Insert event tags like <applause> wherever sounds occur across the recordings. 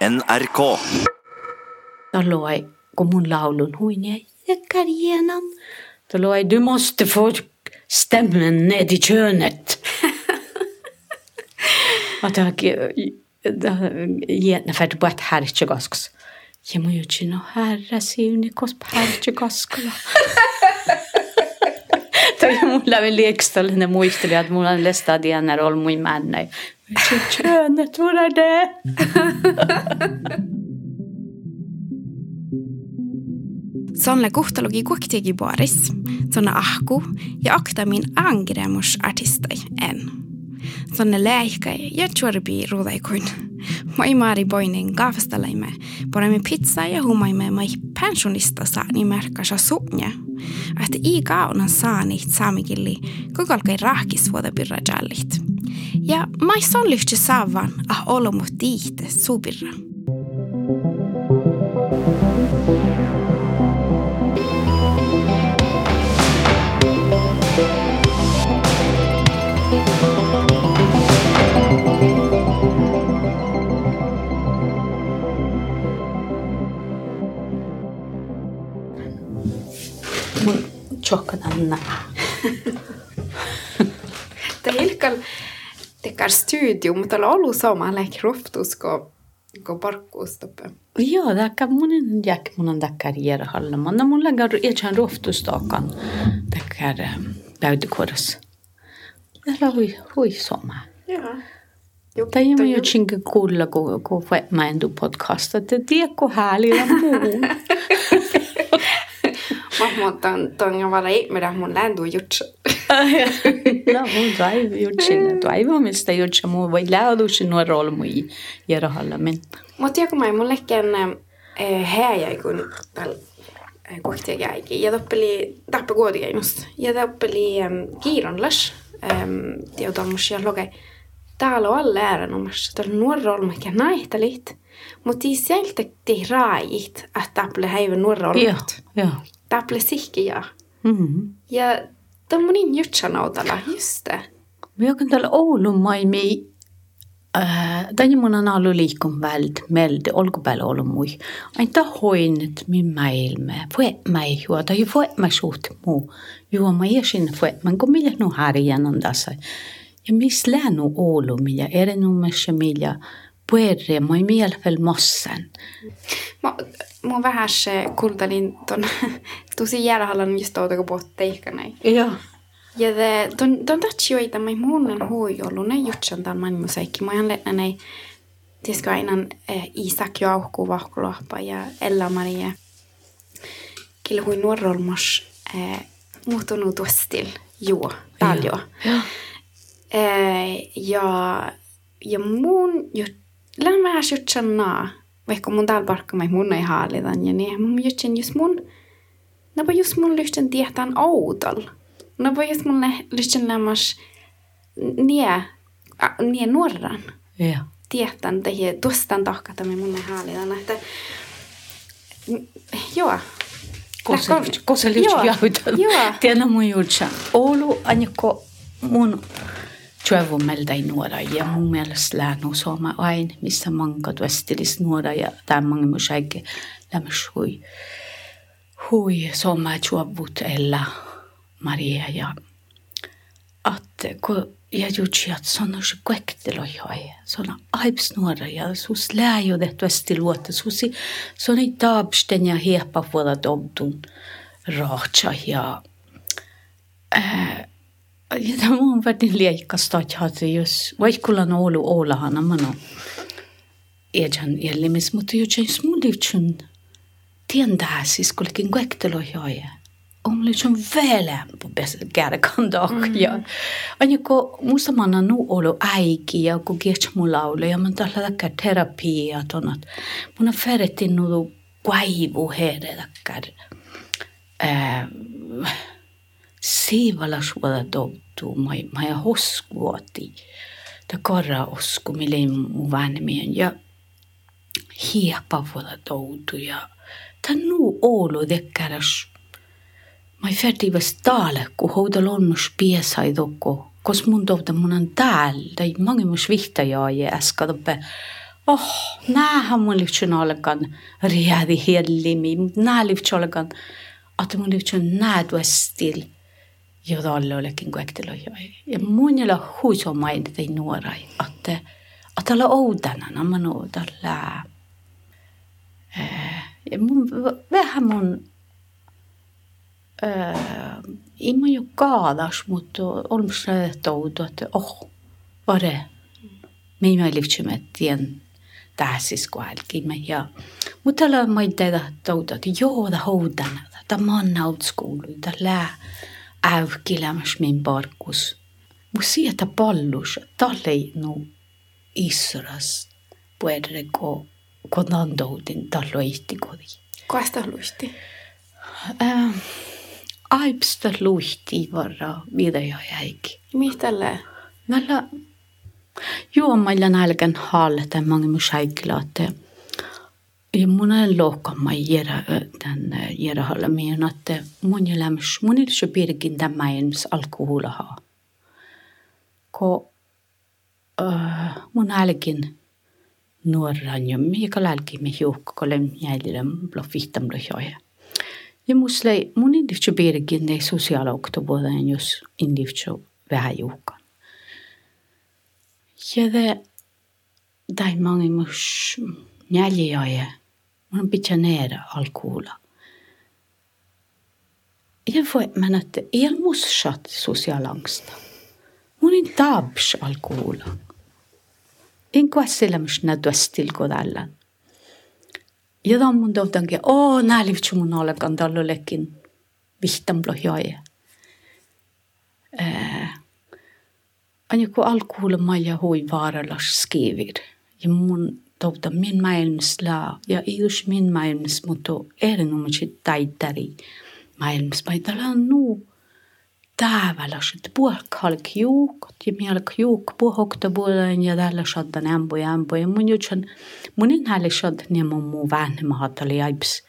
NRK. Då låg jag, kom hon laulun huin ja karjenan. Då låg jag, du måste få stämmen ned i könet. Att jag gärna för att bara härcha gasks. Ja mun jutsin no herra siuni kos härcha gaskala. <laughs> <laughs> Mulla vielä liekstollinen muisteli, että mulla on lesta dienar ol mui männäi. Könet vore det. <laughs> Sonne kohtalogi kuoktegi boris, sonne ahku ja aktamin angremus artistai en. Sonne läihkai ja chorbi ruudaikuin. Moi maari boinin kaavastalaimme, poremme pizza ja humaimme mai pensionista saani merkasa suunja. Että i kaunan saani saamikilli, kukalkai rahkis vuoda birra jallit. Ja mai son lyhtsä saavan ah olomut tiihte suubirra. Mun tjockadanna. Te hilkal tekar studio, mutta ollut sama läk roftusko ko parkkuustoppe. Joo, taikka mun jäk mun on takkar jäädä hallamaan. No mun lägger ethän roftustakan takkar päytykodas. Tällä hui, hui soma. Joo. Tai mä jo chinka kuulla, kun kun mä en tuu podcasta, että tiedätkö häälillä <laughs> muun. Mahmotan tonga vara ei, mitä mun ländu jutsa. <laughs> No, mun sai jutsin, toivomista jutsa muu voi lähduksen nuo rooli mui jäädä hallamaan. Mutta joku mai mulle kenne hääjäi kun tällä kohtia jäikin. Ja toppeli tappe kuotiainus. Ja toppeli kiironlas. Ja tommus ja loge. Täällä on alle äärän omassa. Täällä nuorra olmakin naihtalit. Mutta i sieltä te raajit, että taple häivä nuorra Joo, joo. Taple sihkiä. Mhm. Ja tommonin jutsanautalla, just det. Men jag kan tala Oulun maimi, äh, tänne mun on ollut liikon väld, melde, olkopäällä ollut mui. Aina hoinet min maailma, fuet mai juo, tai fuet mai suht muu. Juo mai ja sinne fuet, man kun millä nu harjan on tässä. Ja mis länu Oulu, millä erinomaisessa millä puerre, mai mielfel mossan. Mä, mun vähän se kuultelin ton <laughs> tosi järhallan just tuota potteikkanai. Joo. Ja det, ton, ton tatsi joita mai muunnan huijollu, ne jutsan tämän man museikki. Mä olen ne, tiesikö aina eh, Isak Jauhku Vahkulohpa ja Ella-Maria. Kille hui nuorolmos eh, muuttunut tuostil juo, paljon. Joo. Eh, ja, ja mun län vähän jutsan naa. Vaikka mun täällä parkka mai mun ei haalitan ja niin mun jutsan just mun No voi just mun lysten tietään outol. No voi just mun lysten lämmas nie, nie nuorran. Joo. Tietään tehi tuostaan tahkata me mun ei haalitan. Että joo. Kosa, Lähkö- kosa Joo, lyhtsä jautan. joo. Tiedä mun jutsa. Oulu, anjako mun työvoimelta ei nuora ja mun mielestä lähnu soma aina, missä manka tuestilis nuora ja tämä mange mun äike lämmäs hui. Hui soma juovut ella Maria ja att kun ja jutsi, että se on se kuektelo joi. Se on aips nuora ja sus läjö tehty esti luotta. Susi, se on ei taapsten ja hieppa vuoda dobdun rahtsa ja ää, ja tämä on värdin liekasta, että jos vaikkulan Oulu Oulahana mano ejan jellimis, mutta jutsi mun livtsun tiendää siis kulkin kuektelo joi. On liksom välämpö käydä kandak. Ja on joku musta manna nu olo äiki ja kun kiech mun laulu ja man tällä terapia tonat. Mun on färretti nu kuaivu heere takkar. seevalasguada tohtu, ma ei, ma ei osku oti. Ta korra osku, mille mun vanhemmi on ja hiepavoda tohtu ja ta nu oulu tekkäräs. Ma ei färdi vast taale, kun houdal onnus piesai tokko. Kos mun tohta mun on täällä, tai mangimus vihtajaaja äskadappe. oh, näähän mun liittyen alkan riädi hellimi, nää liittyen alkan, että mun liittyen nää tuestil ja talle olekin kuektelojoi. Ja muunilla huiso maini tei nuorai, että atala oudana nämä nuodalla. Ja mun, vähän mun ei mun ju kaadas, mutta olmas toudu, että oh, vare, me ei mai lihtsumme tien tähsis kohdalkimme. Ja, mutta täällä mä ei tehdä toudu, että joo, ta houdana, ta manna utskuulu, ta lää äykkilämäs min parkus. Mu sieltä pallus talleinu Israels puedre ko konandoutin talloihti kodi. Kuasta luisti? Ähm, Aipsta luihti varra videoja jäikin. Mistä lää? Nällä juomailla nälkän haalle tämän mangin mun säikkilaatte. Mun on lohkamma järä tämän järä haalle miin, että mun elämässä mun ilse pirkin tämän maailmassa alkoholahaa. Ko uh, mun älkin nuoran ja mikä älkin me hiukka, kun lem jäljellä blo fihtam blo joja. Ja musle mun indivtio pirkin ne sosiaaloktovuoden jos indivtio vähän juhkan. Ja det dai mange mus njäljiöjä. Mun pitää nähdä alkuulla. Jag får men att el mussat socialangsta. Mun in tabs alkuulla. In kuasselemus na duestil godallan. Ja dan mun dovdange, o nälivtsu mun olekan tallolekin vihtan blohjoja. Äh, Anja kun alkuulla maja hui vaaralas skivir. Ja mun totta min maailmas la, ja just min maailmas, mutta erinomaisesti taitari maailmas. Mä täällä nu tääväläs, että puolkalk juukot, ja mielk juuk puhokta puolen, ja täällä shaddan ämpo ja ämpo. Ja mun jutsan, mun en häälle shaddan ja mun muu vähemmä hattali aips.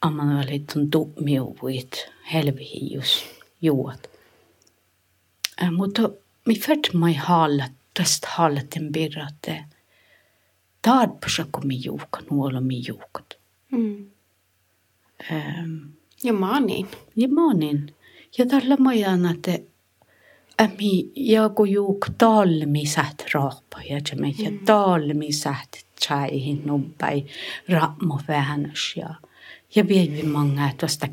Amman oli tun tuumiuvuit, helvihius. Äh, mutta mi fört mai haalat, tästä haalaten birrate. Tarpasa kun mi juukan, nuolla mi juukat. Mm. Ähm, Ja maanin. ja monin. Ja tällä majan, että ämi joku juuk talmi säht raapa ja me ja talmi säht tjaihin nubbai rammo vähänäs ja ja vievi manga että vasta.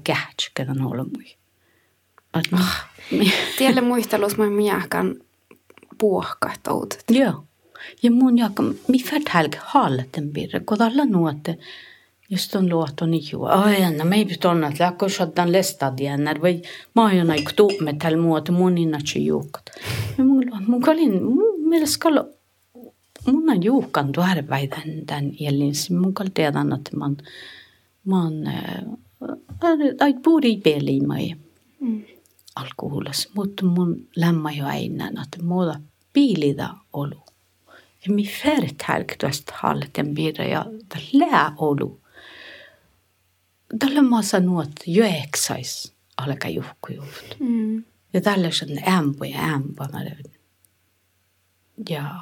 Att mi, Tielle muistelus mä miäkään puohkat outot. Joo. Ja mun jaka, mi färt helg haalaten birre, kun alla nuote, just on luoton ju. Ai, no me ei pysty onna, että läkko shottan lestadien, när vai maajona tuumme tällä muuta mun innatsi juukat. Ja mun mun kalin, mun mielestä kallo, mun on juukan tuorvai tän, jelins, mun kal tiedän, että man, man, äh, ai puuri peli mai. Mm. alkuhulas, mutta mun lämmä jo aina, että muuta piilida olu. Ja mi färt härktuast halten birra ja lää olu. Tällä maassa nuot joeksais alka juhku juht. Mm. Ja tällä sen ämpo ja ämpo. mä löydän. Ja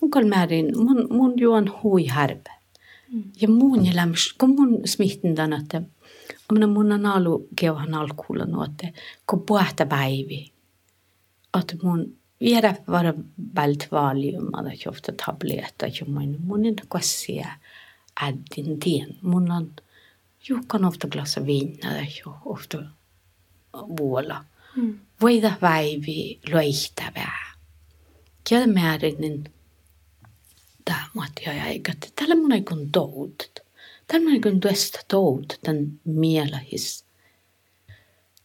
mun määrin, mun, mun juon hui härpe. Ja mun elämässä, kun mun smihtin tänä, että minä mun on ollut keuhan alkuulla nuotte, kun puhta päivi. Että mun viedä vara vält valiumada jofta tabletta ja mun mun en kassia äddin tien. Mun on juhkan ofta glasa viina ja ofta vuola. Mm. Voida päivi loihtavää. Ja määrinen tämä ja eikä. Tällä mun ei kun toudet. Tällä ei kun tuosta toudet tämän mielahis.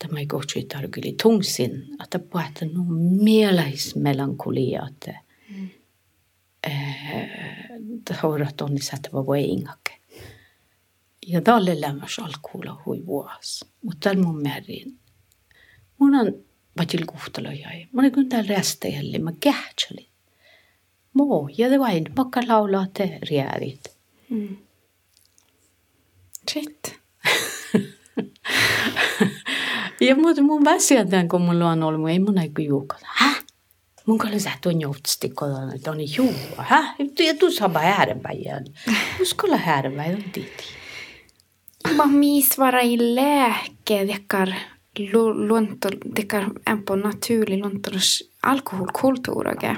Tämä ei kohti tarkili tungsin, että puhutaan no mielahis melankolia, että haurat on nisättävä voingake. Ja tälle lämmäs alkuulla hui vuos. Mutta tällä mun määrin, mun on vajil kuhtalo jäi. Mä olin kun täällä rästäjälle, mä kähtsälin. Mo, ja det vain, makka laulaa te riärit. Mm. Shit. <laughs> Ja mutta mun väsiä tämän, kun mulla on ollut, ei mun aiku juukas. Hä? mun kalle sä tuon joutsti kodon, että on juu, hä? Tu saa bara ääränpäin. Nu skulle ääränpäin on titi. Mä miis vara i läke, dekar luonto, dekar på naturlig luontolos alkoholkulttuurage.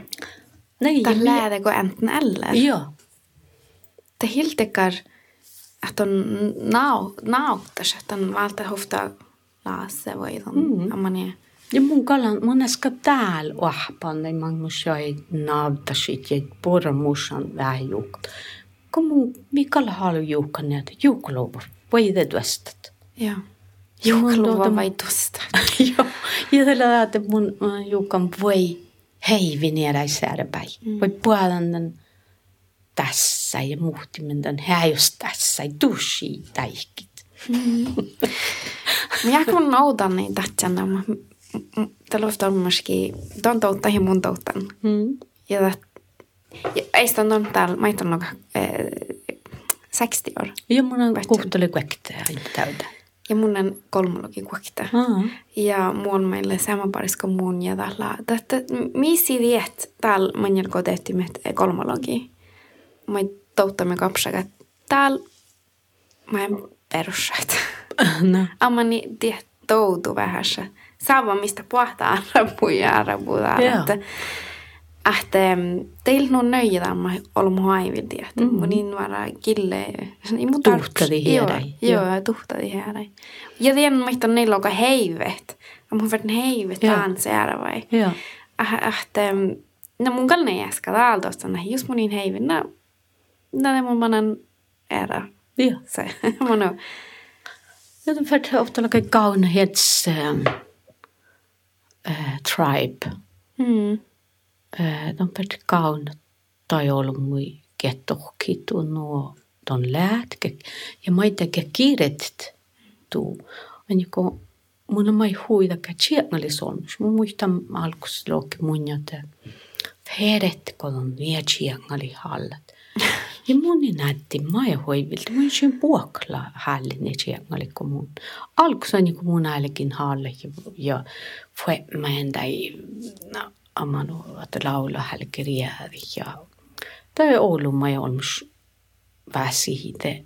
Nej, Tämä lähdekö enten eller? Ja, Det helt dekar att on nau, nauttas, että on valta hofta laase voi on, mm. amani. ja mun kalan, mun äsken täällä ohpan, niin mä mus jäi naavtasit ja pora musan vähän juuk. Kun mun, Mikael halu juukan, että juukaluva, voi te mun Juhluva tuota- vai tosta. <laughs> Joo, ja tällä että mun juukan voi heivinera i särpäin. Mm. Voi puolan tässä ja muhtimen här just tässä i dushi taikit. Minä kun noudan niin tähtsänä, mutta tällä on myöskin, tuon toutta ja mun touttan. Mm. Ja, ja ei sitä on täällä, mä noga, eh, 60 år. Ja mun on Vet- kuhteli kuekteja i täytä. Ja mun on kolmologi kuokta. Ah. Ja muun meille sama pariska muun ja tällä. Tätä, missi viet täällä manjal kodehti met kolmologi. Mä touttamme kapsakat. Täällä mä en perussat. <laughs> No. Ammani tie toutu vähän se. Saava mistä puhtaa arabuja arabuja. Joo. Että Että teillä on nöjä mä olemme haivin tietä. Mm. Mun niin vara kille. Mun tarvitse- Tuhtadi Joo, Joo, joo. joo tuhtadi hierai. Ja tiedän, että niillä on heivet. Mun verran heivet Joo. ära vai. Ja. Että no mun kalne äsken täältä. Just mun niin heivin. No, no ne mun manan ära. Ja. Se. <laughs> Mun on. Ja de för att ofta laga gaunhets um, uh, tribe. Mm. Uh, de för att gaun tai ollut mui kettohkitu nuo ton läätke. Ja maita ke kiiret tuu. On joku mun on mai huida ka tsieknali solmus. Mun muistan alkus luokki mun jote. Feret kun on vie tsieknali <laughs> ei näytti maja hoivilta. Mun syyn puokla hallin ne tsieknali kun mun. On mun äällekin halle ja, mä endai no, amanu että laula hälkeriäri ja tai ollut maja olmus väsihite.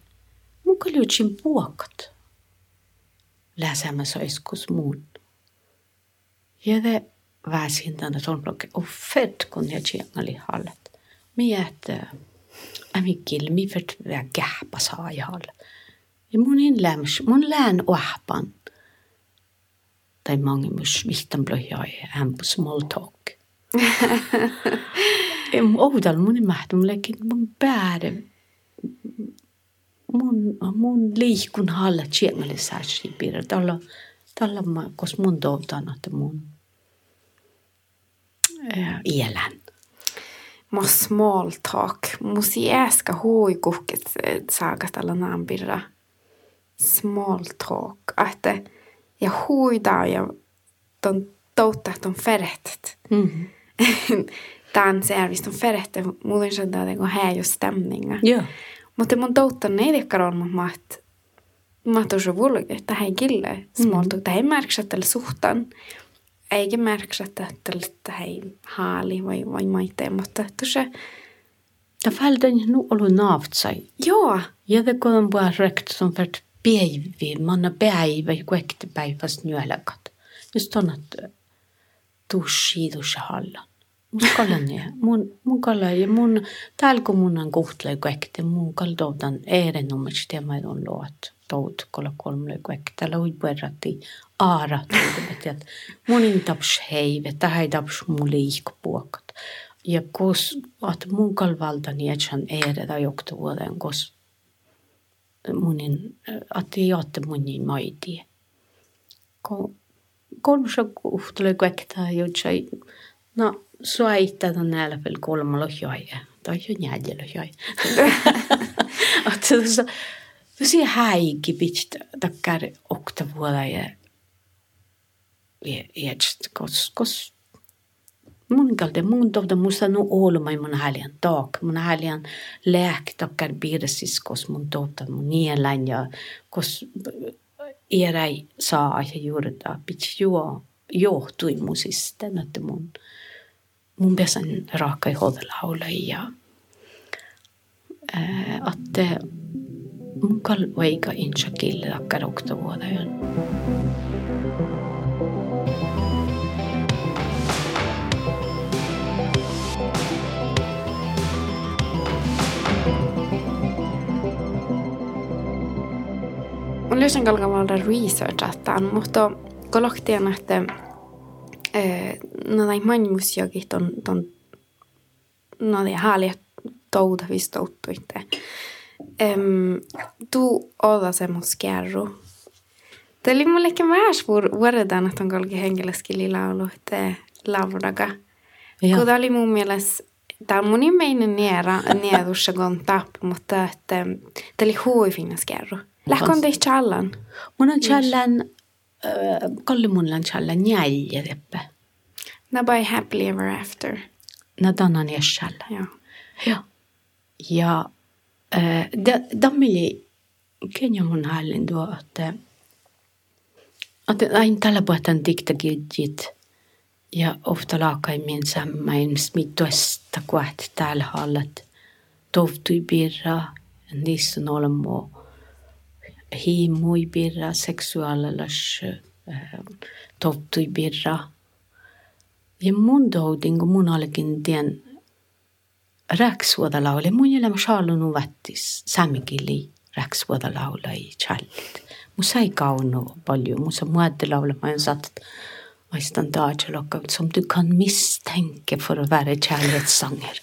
Mun kaljutsin puokat. Läsämässä iskus muun. Ja det väsin tänne tolblokke och fett kun jag tjänali hallet. Mie että ämi kilmi fett vä gähpa saa i hall. Ja mun in läms, mun lään ohpan. Tai mange mus vihtan blöja i hän på small talk. Em oudal mun i mähtum lekin mun pääde mun, mun liikun halla tjängali särski piirre. Tällä, tällä mä, kos mun toutan, että mun äh, ielän. Mä small talk. Musi äska hui kuhket saagat alla naambirra. Small talk. Että ja huidaa ja ton toutta ton ferehtet. Mm. <laughs> Tän se är visst ton ferehtet. Muuten se on tää här just stämningar. Ja. Mutta mun touttan ei tekkar on mä maht. Mä oon så vulge. Tämä ei kille small talk. Tämä ei märksä tällä suhtan. Eikä märksä tällä tämä ei haali vai, vai maiteen. Mutta tuossa, Ja välden nu olu naatsai. joo. Ja det kun bara rekt som för päivi, manna päivä, kuekte päiväs nyöläkat. Just on, että tussi tuossa hallan. Mun kallan ja mun, mun kallan ja mun, täällä kun mun on kohtlai kuekte, mun kaldoudan erinomaisesti tämä on luot. Tout kolla kolme kuekte, täällä ui puerratti aara tuudet, että mun in taps heive, ei taps mun liikpuokat. Ja kos, että mun kalvalta nietsän eretä jokta vuoden, kos munin, että jaatte munin maiti. Ko kolmessa kuhtele kuekta jotsai, no suaita näillä vielä kolmalla joja. Tai jo njäljellä joja. Tuossa, tosi häikki pitää takkar okta vuoda ja ja kos, kos mun kalde mun tovda musta nu oluma mun häljan tak mun häljan läk takkar birsis kos mun tovda mun nielan ja kos eräi saa ja juurta pitch juo johtui musisten että mun mun pesan raaka i hodelaula ja att mun kalvaiga insa kille akkar oktavuodajan. Löysin kalkavalla researchataan, mutta koloktian, että no näin manjuusjokin ton, ton no det härliga touda visst outtuitte. Um, tu oda se moskerru. Tämä oli mullekin vähän vuodetaan, että on kolki henkilöskili laulu, että lavdaga. Kun oli mun mielestä, tämä on mun meinen niera, niedussa kun tappu, mutta että tämä oli huivina skerru. Lähkon teit challan? Mun on challan, kolli mun on challan jäljä teppä. No by happily ever after. No tannan jässällä. Joo. Joo. Ja äh, dammili Kenya mun hallin tuo, että että aina tällä puhutaan diktagidjit ja ofta laakaimien sammain mittuesta kuat täällä hallat. Tovtui birra niissä on olemo hiimui birra seksuaalilas äh, tovtui birra ja mun doudin kun mun olikin tien rääkis uude laulu, mõni olema šaalunu võttis, saame kili, rääkis uude laulu, ei tšallit. mu sai kaunu palju, mu sai mõelda laule, ma ei saanud. ma ei saanud aega lokka, som du kan misstänke for å være kjærlighetssanger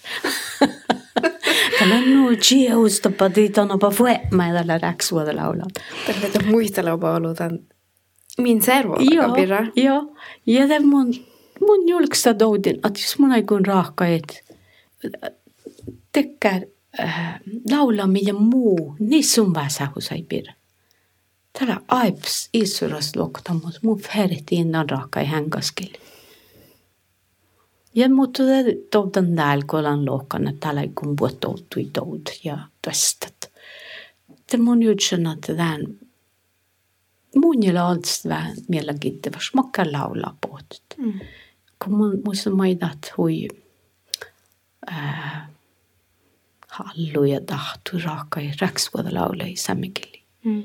Tällä nuo jiusta patiton opa vuema ja tällä räksua tällä laulaa. Tällä muistella opa olutan. Min servo joo, pira. Joo, ja mun, mun julkista doudin, että jos mun ei kun rahkaet, tekkär äh, laulaminen muu, niin husai pidä. Tällä aips isuras lokta, mutta mun innan raakka i hänkaskeli. Ja mutta toudan täällä kolan lokana, täällä ei kun vuotoutui doud ja tästet. Det mun jutsen, että tämän ei alls vähän mielenkiintoista, smakka laulaa pohtit. Mm. Kun mun muista maidat hui äh, hallu ja tahtu raaka ja räksvuoda laula i sammekeli. Mm.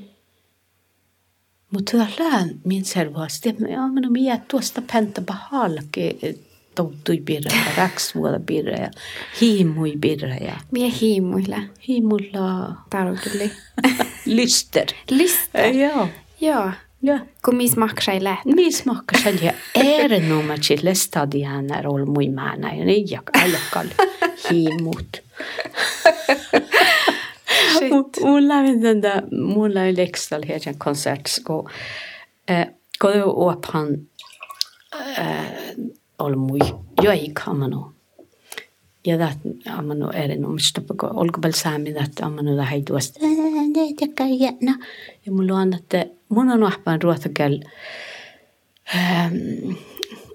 Mutta tällä min servaasti, ja minä mie tuosta penta pahalke toutui birra ja räksvuoda birra ja hiimui birra ja. Mie hiimuilla. Hiimulla. Tarukili. <laughs> Lyster. Lyster. Joo. Joo. Ja. Kun mis maksai läht. Mis ja erinomaisesti lestadi hänen roll mui määnä ja jak alakal <laughs> hiimut. Mulla on tätä, mulla on lekstal heidän konsertsko. Kun opan oli mui joikamano. Ja dat amano erinomaisesti, kun olko saami, että amano da haiduasta. Ne tekee jännä. Ja mulla on, että mun on ahpan ruotakäl ähm,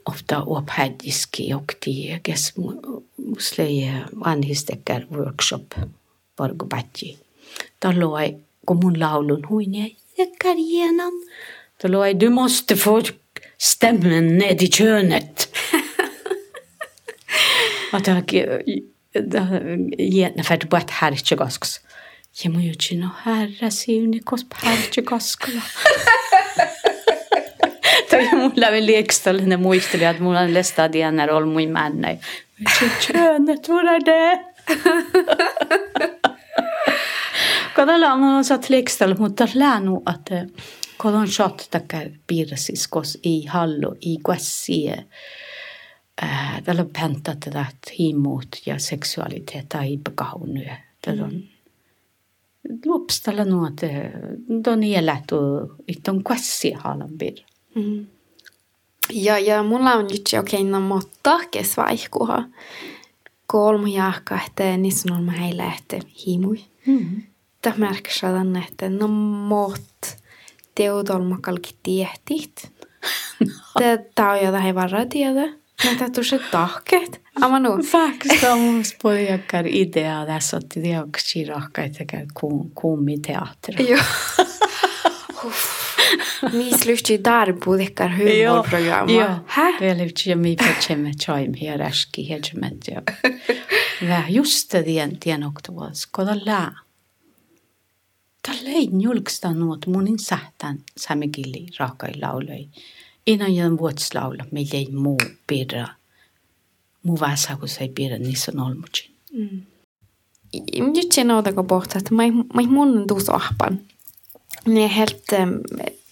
ofta ophädiski jokti, kes muslei vanhistekkär workshop porgo batji. Talloi, kun mun laulun huin ja tekkär genom. Talloi, du måste få stämmen ned i könet. Att jag gärna för att bara här inte gasks. Ja mun jutsi, no herra siuni, kos pärtsi kaskala. <laughs> Toi mulla oli liekstalla, ne muisteli, että mulla on lesta dienär ollut mui männä. Könet, hvor är det? Kadalla on satt liekstalla, mutta länu, että kun on shot takkar piirrasiskos i hallo, i guessie, äh, tällä on pentat tätä himuut ja seksualiteetta i bekaunu. Tällä on lopstalla nu att don är lätt och iton quasi halan bir. Mm. Ja, ja mulla on nyt okei, no mutta kesvaihkuha. Kolmu jaakka, että niissä on heille, että himui. Mm. Tämä märksä tänne, että no mot teodolma kalki tiehtit. <laughs> Tämä on jotain varra tiedä. Mutta tuossa tahket. Ama nu. Faktiskt spojakar idea tässä otti teoksi rahka, että käy kuumi teatteri. Joo. <laughs> Mi slusti darbu dikkar humorprogramma. Joo, Hä? vielä yksi ja mi petsemme chaim hier äski hedgemet ja. Just det igen tien oktober skoda lää. Tällä ei julkista nuot munin sähtän samekilli raakai laulai. Innan jän vuotslaula meillä ei muu pirra. Muu väsä kun se ei pirra niissä olmutsin. Nyt sen otako pohtaa, että mä mun tuus ahpan. Det är helt um,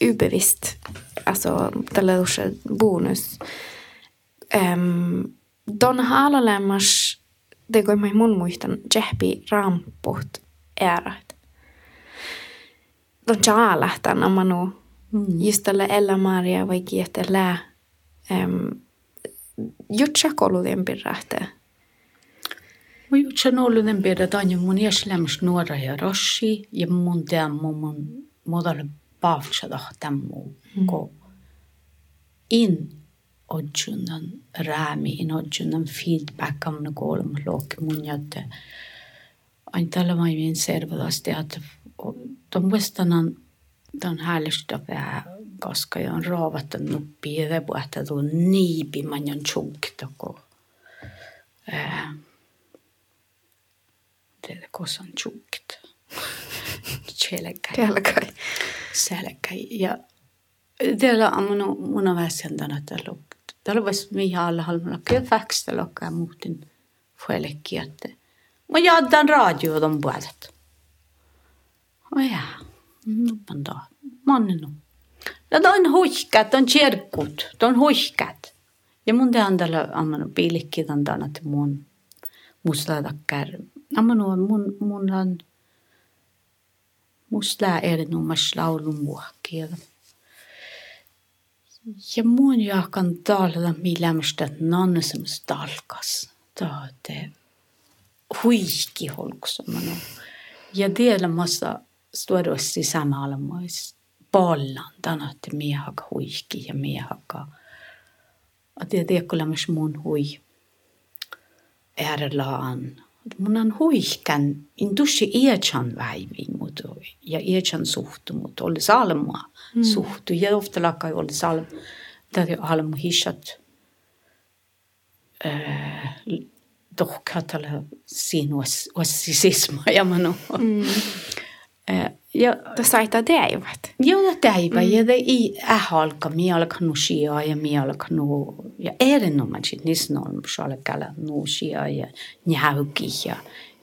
ubevisst. Alltså, tällä uusja bonus. Um, Don haalalemmas, det går mig mun muistan, jehpi ramput äärät. Don jaalahtan amanu. Mm. Just tällä Ella Maria vai kietellä. Um, Jutsa koululien pirrahte. Mä jutsen ollut den pirra tanja mun jäslämys nuora ja roshi ja mun teammu mun muodolle paavksada tämmu ko in odjunan räämi in odjunan feedback amna koolum looki mun jätte. Ain tällä mä min servelasti että ton muistanan ton häälistä vähän koska on raavattu nuppi ja puhta tuon niipi manjan tjunkta ko. Ää, det kosan tjukt. Kelkai. Selkäi. Ja täällä on mun, mun on väsendänä täällä. Täällä olisi mihin alla halmalla. Kyllä väkstä lokkaa muutin fuelekki, että mä jaddan radio de puolet. Oh ja, nuppan da. Mannen nu. Ja de huiskat, de kjerkut, de huiskat. Ja mun te andalla ammanu piilikki tandana te mun mustadakkar. Ammanu mun mun on musta erinomas laulun muokkia. Ja mun jaakan taalada millämstä nannesemus talkas. Taate huikki holksamanu. Ja dielamassa stuodosti samalla myös pallan tänätte miehaka huikki ja miehaka. Att jag tekolla myös mun hui äärelaan. mul on huihkan industri ietšan väivimudu ja ietšan suhtumut, olles alma mm. suhtu ja ofta lakai olles alm, tädi alm hishat. Äh, dock hatala sin was, was sisma ja manu. Mm. äh, ja Da saita det ju vet. Joo, täivä. Mm. Ja det i ähalka, mi alka nu shia ja mi alka nu, ja erinomaan sit niissä on alkalla nu shia ja njauki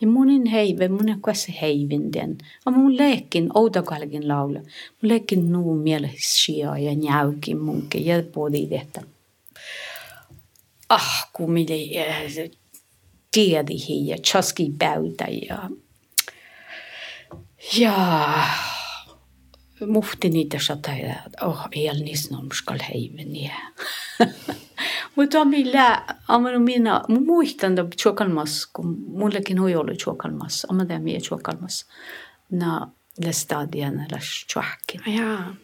ja munin heive, mun kuessa heivin den. Ja mun leikin, outokalkin laula. Mun leikin nu mielessä ja njauki munke ja podi detta. Ah, kun mille äh, tiedi hi ja chaski päytä ja Ja muhtin niitä sata ja oh, el nisnom skal heimen ja. <laughs> Mutta on millä, amman minä, mun muistan, että chokalmas, kun mullekin hui oli chokalmas, amman tämä mie chokalmas, na lestadian läs chohkin. Ah, jaa.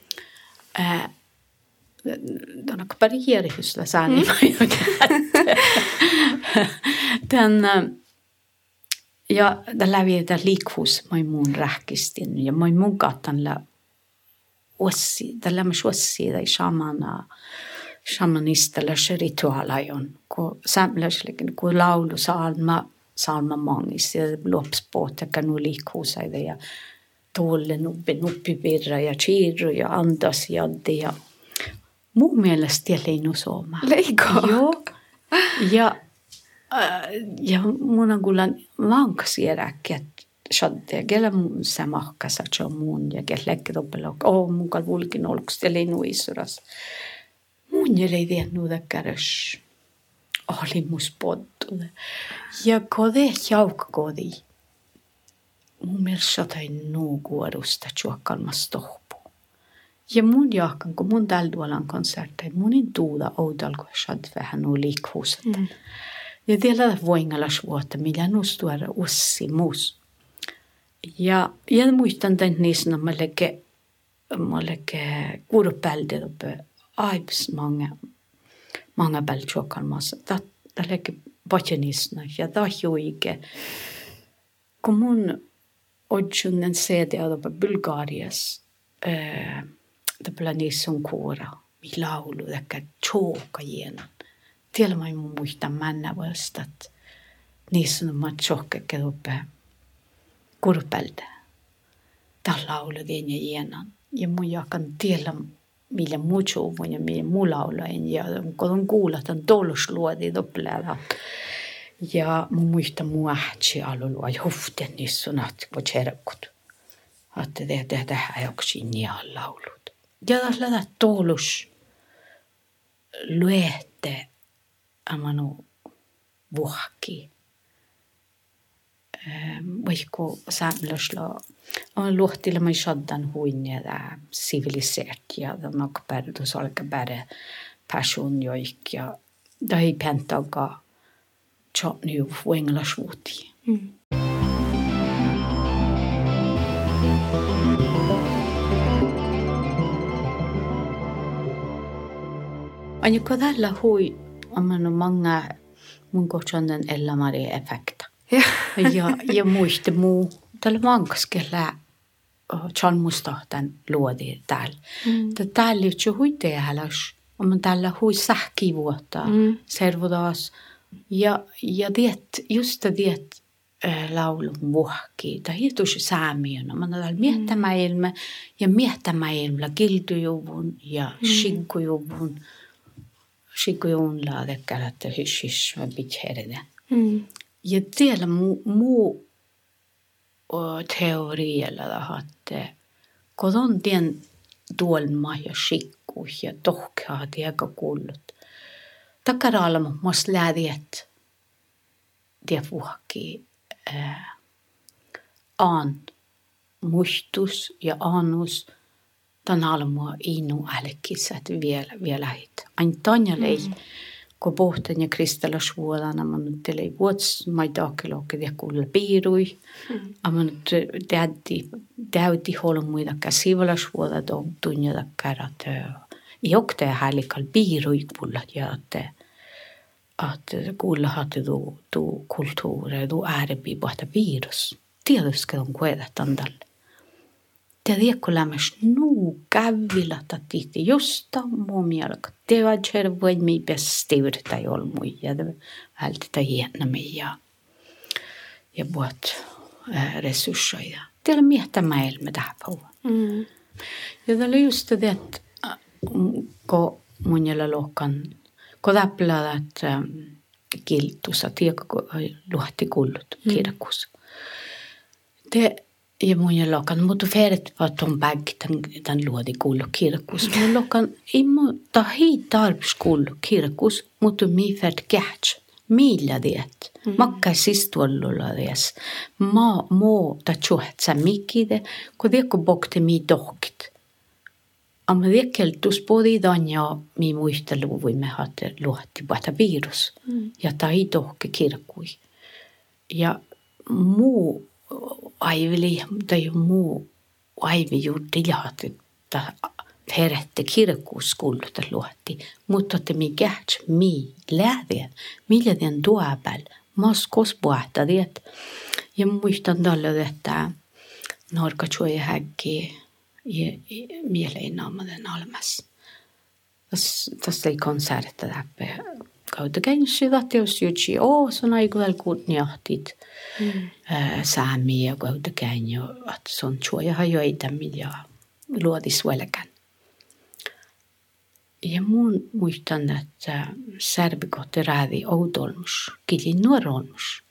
Tämä on pari järjestys, läs ääni. Tämän, ja den lävi där likhus mai mun rähkistin ja mai mun katan la ossi, den lämmas ossi där shamana shamanista la ritualajon, kun samlaslekin, kun laulu salma, salma mangis ja lopspoota kanu liikhuusaida ja tuolle nuppi nuppipirra ja chiirru ja andas jaddi ja mun mielestä leinu sooma. Leiko? Joo. Ja, ja mun on kyllä vankas järkki, että shadde kelle mun että se on mun ja kelle lekkit oppilla, oh mun kal vulkin olks ja leinu isuras. Mun ei tiennyt kärs alimus pottu. Ja kode jaukkodi. Mun mielestä tai nuukuodusta juokkalmas tohpu. Ja mun jahkan, kun mun täldualan konsertteja, munin tuuda oudalko shad vähän nu liikhuuset. Mm. Ja tiellä voingalas vuotta, millä nustuara ussi muus. Ja, ja muistan tämän niissä, mä leke, mä leke kuurupälde uppe aibs många, många beltjokalmassa. Ta, ta leke vajanisna ja ta juike. Kun mun odjunnen CD uppe Bulgarias, äh, täpälä niissä on kuora, mi laulu, että tjooka jienan. Tiedä Till och med mun muistan männävuostat. Niissä on mat sohkekke tuppe kurpelta. Tällä laulu tienä jienan. Ja mun jakan tiellä millä mucho uvun ja millä muu laulu en. Ja kun kuulla, että on tollus luoti tuppelta. Ja mun muista muu ähtsi alulua ja huften niissä on ahtikko tserkut. Ahti tehdä tähän joksin ja laulut. Ja tässä lähtee tollus luette amanu vuhki. Vaikka saamelaisla on luhtilla mai shaddan huin ja det civiliseert ja det nok bare du salga bare person joik ja det ei pentaga tjotni ju vuengla svuti. Mm. Aina kodalla hui on manga mun kohtainen elämäri efekta. Ja, ja, muista muu. Tällä mankaskella John Mustahtan luodi täällä. Mm. Täällä on hui tehdäläs. On tällä hui sähki vuotta. Mm. Ja, ja diet, just diet äh, laulun vuokki. Tai hitus saamiona. Mä täällä miettämäilmä ja miettämäilmä kiltujuvun ja mm. shinkujuvun. Mm Sigoonlaget kallat hysch hysch med bitjärde. Mm. Jag delar mo teorialla att kun on tien tuolma ja sikku ja tohkaa tiega kullut. Takaraalma mas lädiet tie puhki äh, aan mustus ja annus – tan alma inu älkisät vielä, vielä hit. Ain tanja lei, mm. kun pohtan ja kristalla suolana, mä nyt telei vuots, mä ei taakkelokke ja kuulla piirui. Mm. Mä nyt täytti, täytti holmuida käsivällä suola tunjada kärat. Jokte härlikal piirui kuulla ja että att kuulla hade du, du kulturer, du äärebi bahta virus. Tiedätkö on kuedat andalle? Tediekolämäs nuu kävilata tihti josta muomialka. Teva tjervoin mi bestivrta jolmui ja vältitä hiennami ja ja vuot resursseja. Teillä miehtä maailma tähän. Mm. Ja täällä just det että kun mun jäljellä lohkan kun täpläät kiltussa, tiedä luhti kullut kirkus. Te ja mun ja lokan, mutta feret var ton bag tan tan luodi kullu kirkus. Mun lokan immo ta hi tarps kullu kirkus, mutta mi fert kähtsch. Millä diet? Mm. Makka sistuollulla dies. Ma mo ta chuhtsa mikide, ko diekko bokte mi dokt. Amma diekkel tus podi danja mi muistelu voimme hatte luotti bata virus. Mm. Ja ta ei dohke kirkui. Ja muu aivili tai muu aivi juuri jahti perette kirkkuuskulluta luotti, mutta että mi kähts mi lähdien, millä den tuopel, moskos puhta diet. Ja muistan tällä, että norka tjuja häkki ja mieleen naamaden almas. Tässä ei konsertta läpi kautta käynnissä, jos jutsi, oo, se on vielä kuutniahtit mm. säämi ja kautta käyn jo, että se on suoja joita, ja luodis velkän. Ja mun muistan, että särvikohti räädi outolmus, kilin nuorolmus.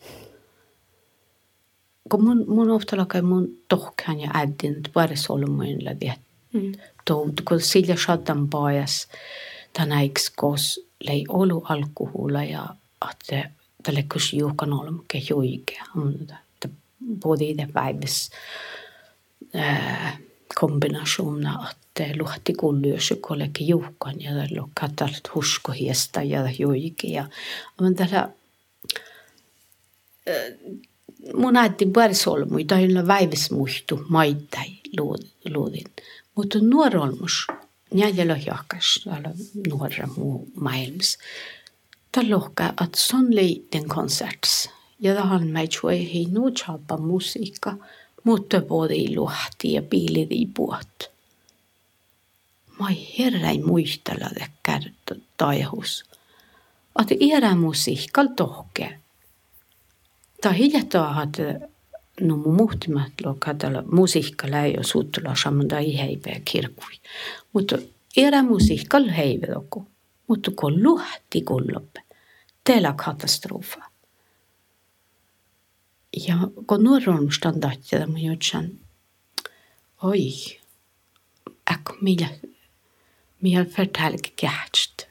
Kun mun, mun ofta lakai mun tohkan ja äidin, että varis ollut muilla viet. Mm. Kun sillä shaddan pajas, tänä eiks kos lei olu alkuhulla ja että tälle kus juukan olmuke juike on både i det päiväs kombinaationa että luhti kullyösy kollekin juukan ja lukkatalt huskohiesta ja juike ja on tällä mun äiti varsolmui tai väiväs muistu maittai luodin mutta nuorolmus njalle lohjohkas, alla några mo miles. Ta lohka att sonli den konserts. Ja da han mig tjoi hei nu tjapa musiikka, mutta både i luhti ja biilid i puot. Moi herra er ei muistella de kärta taihus. At era musiikkal tohke. Ta hiljattaa, että no mu muhtimat lo kadala musiikka läio suutula shamda i heipä kirkui. Mutta era musiikka heipä loko. Mutta kun luhti kulloppe. Täällä katastrofa. Ja kun nuoron standardia mun jutsan. Oi. Äkko millä. Millä förtälke kähtstä.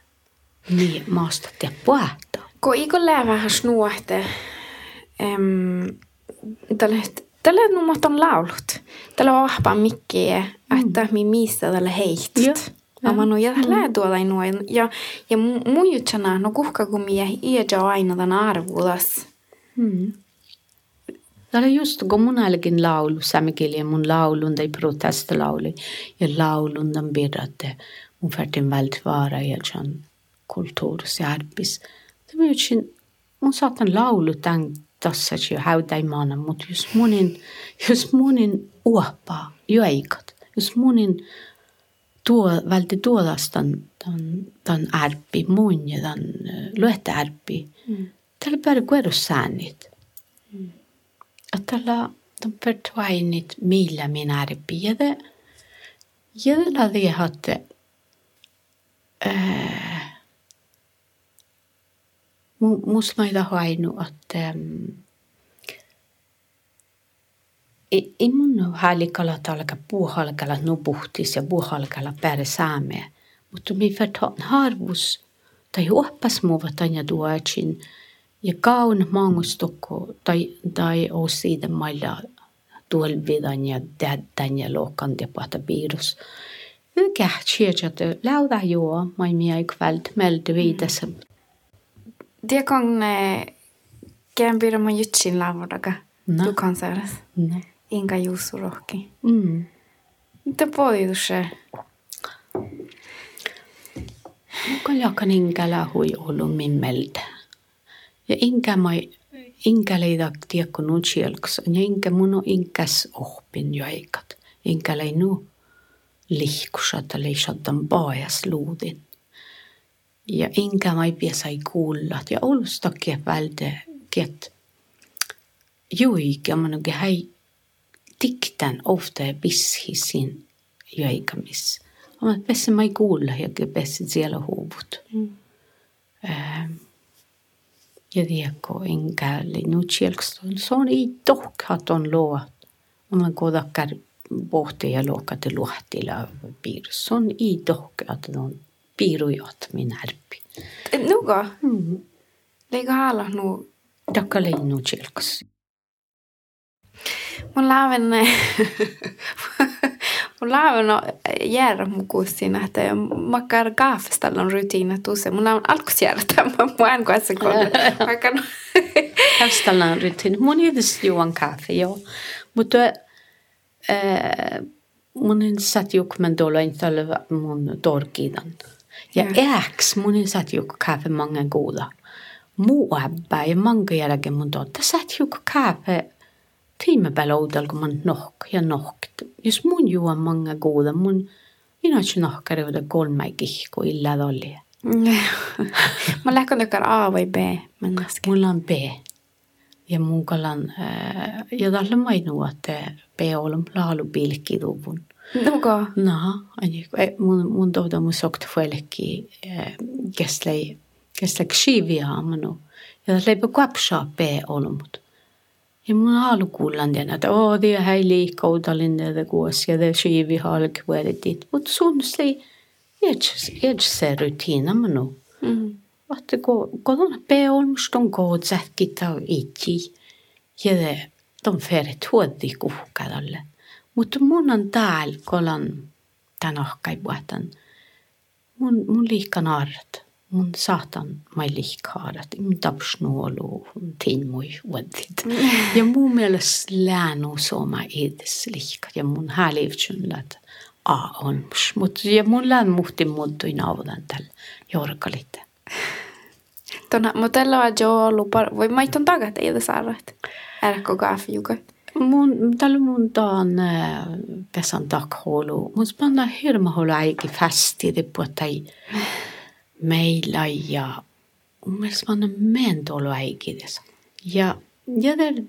Millä maasta te puhutaan. Kun ikon lää vähän snuohte. Um, tällä nummat on laulut. Tällä on ahpa mikkiä, että mi mistä tällä heitsit. Ja mä no ja lää tuolla noin. Ja, ja mun jutsana, no kuhka kun mie iäjä aina tämän arvulas. Mm. Tämä just, kun mun älkin laulu, saamikirja mun laulun tai protestilauli, ja laulun tämän birratte, mun färtin vältvara ja sen kulttuurisjärpis. Tämä on mun saatan laulu tämän tässä jo häytäimana, mutta jos monin, jos monin uoppa joikat, jos monin tuo, välti tuodastan tämän, tämän ärppi, mun ja tämän luette ärppi, mm. tällä päällä kuerussäännit. Mm. Tällä de förtwainit millä minä ärppi, ja det, ja det det hatte, äh, mä ei hainu, että ei mun hälikalla talka puuhalkalla nupuhtis ja puuhalkalla päälle saamea. Mutta mi vertaan harvus tai oppas muova tanja duacin ja kaun mangustokko tai tai os siitä mailla tuolvidan ja tädän ja pahta piirus. Ykä tjeja lauda juo, mai mia ikväll melde videssä Diakon Gambiro Mayuchin laavodaga tukansäädäs. Inga Juusu rohki. Mm. Mitä poiduse? Kaljakan ingälä hui ollut mimmeltä. Ja inkä mai inkä leidak tiekkunut sielks. Ja inkä mun on inkäs ohpin joikat. Inkä lei nu lihkusata leisatan paajas luudin. Ja inga mai piesai kuullat ja olustakin välde ket juikä manuke hei tiktän ofta bishisin jäikamis. Amma pesse mai kuulla ja pesse siellä huuvut. Mm. Ähm, ja tiedätkö, enkä nyt se on ei tohkat on luot. Amma kodakkar pohti ja luokate luohtila piirissä. Se on ei tohkat <laughs> on piirujot min ärpi. Nuga? Mm. Leikä haala nu? Dakka leinu tjelkas. Mun laaven, mun laaven on järä mukuusin, että makkar kaafestalla on rutiina tuuse. Mun laaven alkus järä tämä, mun en kuessa kolla. Makkar... <laughs> Kaafestalla on rutiina. Mun edes juon kaffe, joo. Mutta äh, mun satt jukmen dolla inte mun torkidan. Ja eräksi mun ei saat joku kaafe mange kuulla. Muu äppä ja mange jälkeen mun totta saat joku kaafe tiime päällä uudel, kun mun nohk ja nohk. Jos mun juon mange kuulla, mun minä olen nohkari uudel kolme kihku illa tollia. <laughs> ma lähen tükkan A või B mõneski. mul on B ja mun kalan äh, ja talle ma ei nõua, et B olen laalu pilki tuua Nuga? No, mun, mun tohda mun sokt fuelki kestlei kestlei ksivia amanu. Ja leipä kuapsaa p olmut. Ja mun alkuullan den että oo det här liikkaudallin det kuos ja det skivi halk vuodetit. Mut sun slei edge se rutiina manu. Mm. Että kun kun p olmus ton kood sähkitä itji. Ja det de färre tuoddi kuhkadalle. Mutta mun on täällä kolan tän ohkaipuhtan. Mun, mun liikan art. Mun saatan mai liikkaarat. Mun tapsnuolu tin mui vuodit. Ja mun mielestä läänu soma edes liikka. Ja mun häliivtsun lät a on. Mutta ja mun lään muhti muuttui naudan tällä jorkalite. Tona, mutta tällä on jo ollut, voi maiton takat ei edes arvat. Älkö kaffi jukat? Mun, tällä mun taan pesan takholu. Mun spanna hirma holu äiki fästi det på tai meillä ja mun mielestä spanna mentolu äiki des. Ja ja det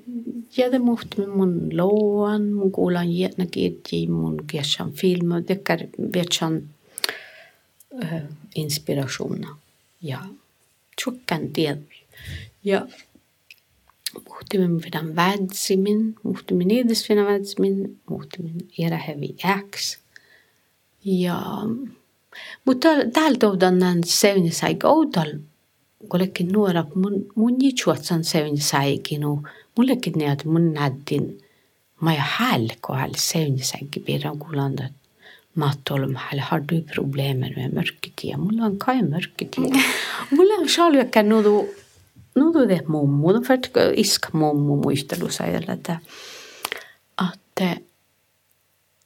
ja det muht mun loan mun kuulan jätna kirji mun kessan film det kan vetsan äh, inspirationa. Ja tjukkan tiedä. Ja Muhtemelen van vädzimin, muhtemelen edesvina vädzimin, muhtemelen järjevi jääks. Ja mutta täällä tuodaan näin seuni saik outal, kullekin nuorap mun, mun jitsuatsan seuni saikinu, mullekin näet mun näddin, ma ei häälle kohal seuni saikki piirran kuulandat. Mä tuolum häälle, har du problemer med mörketida? Mulla on kai mörketida. <laughs> Mulla on själv jäkkä nudu no det mummo, de för isk mummo muistelussa että, että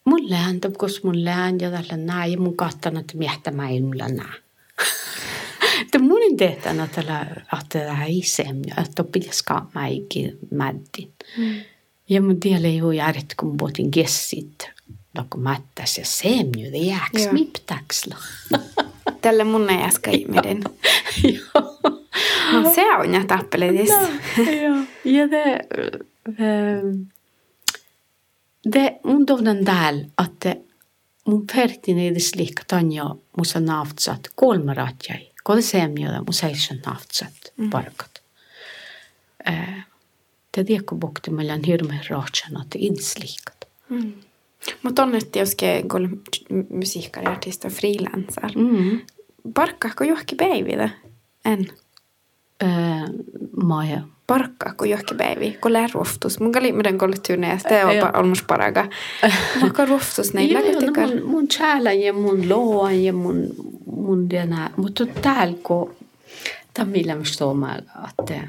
mun lääntä, koska mun lään ja tällä näin, mun kahtana, että miehtä mä ei mulla näe. <laughs> Että mun tehtävänä tällä, että tämä ei semmoja, että pitäisi mäikin mäddin. Mm. Ja mun tiedä ei ole järjet, kun botin gessit, kun mättäs ja semmoja, det jääks miptäksla. <laughs> Tällä mun ei äsken ihminen. <laughs> Joo. No se on ja tappeletista. No, joo. Ja det, det mun tohdan täällä, että mun pertin ei edes liikka tanja musa naftsat kolme ratjai. Kode semjoda mun seishan naftsat mm. parkat. Äh, det tiekko bokti meillä on hirveän rahtsan, että edes liikat. Mm. Mutta jos gå musiikkariartista freelansar, mm. parkkaako johonkin päivillä en? Äh, Maja. Parkkaako johonkin päiviä, kun lää ruoftus. Mun kali meidän kolletyneestä, te on olmus paraga. Mutta ruoftus näin läkätikään. Mun, mun tjälän ja mun loan ja mun, mun denä. Mutta täällä kun, mä stoomaan, että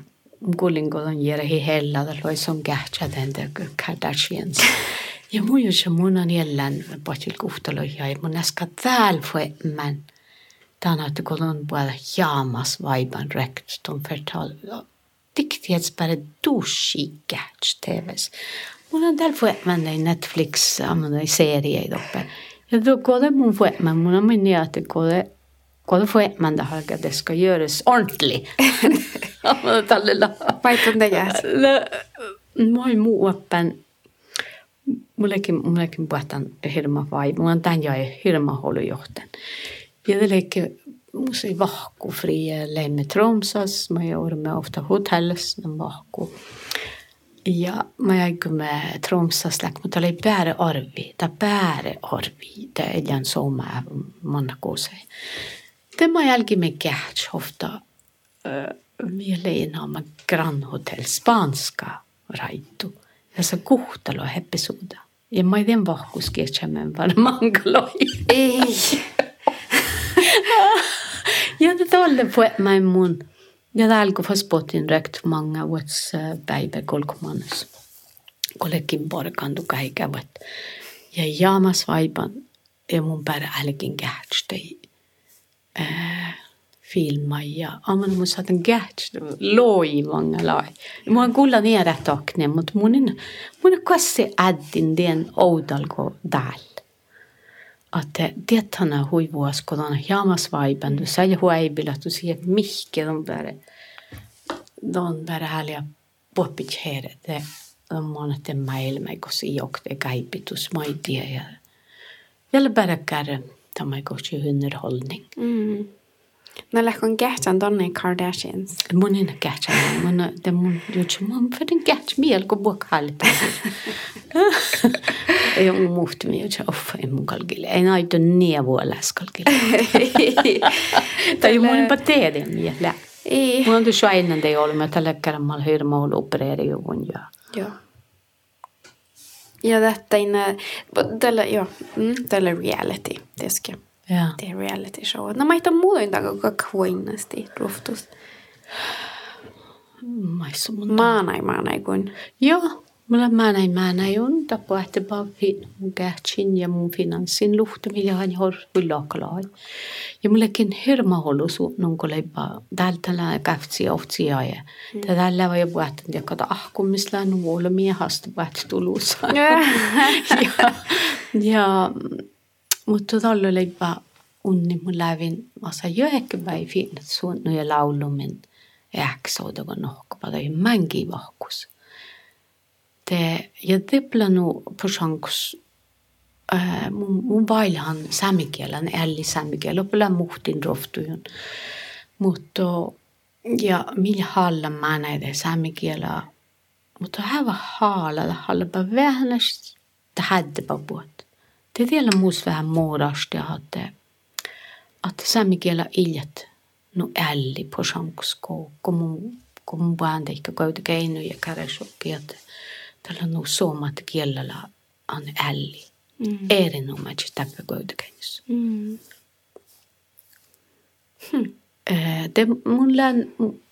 kuulinkolan jere hi hella, det loi som gärtja den Kardashians. <laughs> Ja mun jos mun on jälleen pohtil kuhtaloja ja mun äsken täällä voi men Tänä kun on puolella jaamas vaiban rekt, de förtal diktighetsbäre dushi gärts TVs. Mun on täällä voi mennä Netflix, ammanna i serie doppe. Ja då går det mun får men mun on minne att det går det går det får men det har det ska göras ordentligt. <laughs> Ammanna tälle la. Vaipan det jäs. Moi muu öppen mullekin, mullekin puhutaan hirma vai, mulla on tämän jäi hirma holujohten. Ja det leker musi vahku frie leimme Tromsas, mä joudumme ofta hotellis, men vahku. Ja mä jäikumme Tromsas läk, mutta oli pääre arvi, ta pääre arvi, ta eljan soma manna kuusei. Tämä jälkimme kähtsi ofta uh, mieleen Grand Hotel Spanska raitu. Ja se kuhtalo episoda. Ja mä den vahkus kirjamen var mangaloi. Ei. ja talte på mig mun. Ja täällä fast spotin rekt många vuots päivä kolkumanus. Kollekin porkandu kaikavat. Ja jaamas vaipan ja mun pärä älkin kähtstei. Äh, filma ja aman mun saatan kähtstä loi många lai. Mun on kuulla niedä takne, mutta mun on, mun on kassi äddin den oudalko täällä att tiettana huivuas kodana jamasvaiban, du säger huaibil, att du ser mycket de där, de där härliga popit här, det, de on että mail mig kos i och det gaipitus mai tie ja jälle bara kär tämä kosi underhållning. Mm. No lähkon kähtsän tonne Kardashians. Mun en kähtsän, mun det mun jutsi mun för den käts miel ko buok hallita. Ei ole muhti mi jutsi offa ei mun kalkille. Ei naito nievu läs kalkille. <laughs> Tai mun pa teede miele. Ei. Mun on tuossa ennen te ollut, mä tällä kerralla hirma ollut opereeri juvun ja. Joo. Ja detta inne, tällä, joo, mm, tällä reality, det ska. Ja. Det är reality show. No mä ita muita kuin kuinnasti ruhtus. Maissa mun. Maanai maanai kun. Joo. Mulla mä näin on tapo että pa mun kähtsin ja mun finanssin luhtu millä hän hor hullakalai. Ja mullekin hirma holu su nun kun leipa täältä käftsi ohtsi ja ja tällä var jag puhuttu ja kata ah kummisla nuola miehasta puhuttu tulussa. ja ja mutta tällä leipa unni mun lävin massa jöhekkä päivin suun ja laulumin äksouda kun nohkapa tai mänki vahkus te ja tiplanu posankus äh, mun, mun vailhan samikielen älli samikiel lopulla muhtin roftujun mutta ja millä halla mä näitä samikielä mutta hävä haala hallapa vähän tähäddepä puhut te vielä muus vähän muodasti että että samikielä iljat no älli posankus kun mun kun mun vaan teikka kauta keinu ja että tällä nu suomat kielellä on älli. Mm. Erinomaisesti täppäkoitakäinnössä. Mm. Hmm. Det mulla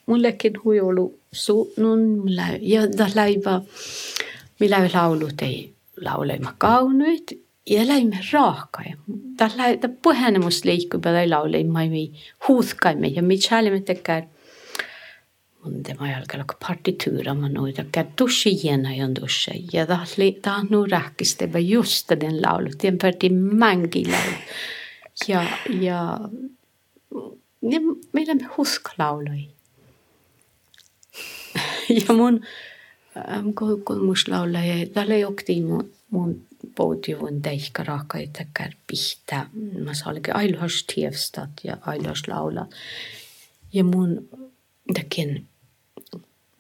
mullekin huijolu suunnun ja da laiva millä laulut ei lauleima kaunuit ja läimme raakai. Tällä puhenemus liikkuu päivä lauleima huuskaimme ja mitä me tekee Munde ma jalkalla partituura ma noita kätussi jena jon dusse. Ja tahli tahnu rähkistevä just den laulu. Tien pärti mängi laulu. Ja, ja, ja meillä me huska lauloi. <laughs> ja mun ähm, kokemus laulaja, tällä jokti mun, mun poutiuvun teikka raakaita kärpihtä. Mä saalike ailuhas tievstat ja ailuhas laula. Ja mun tekin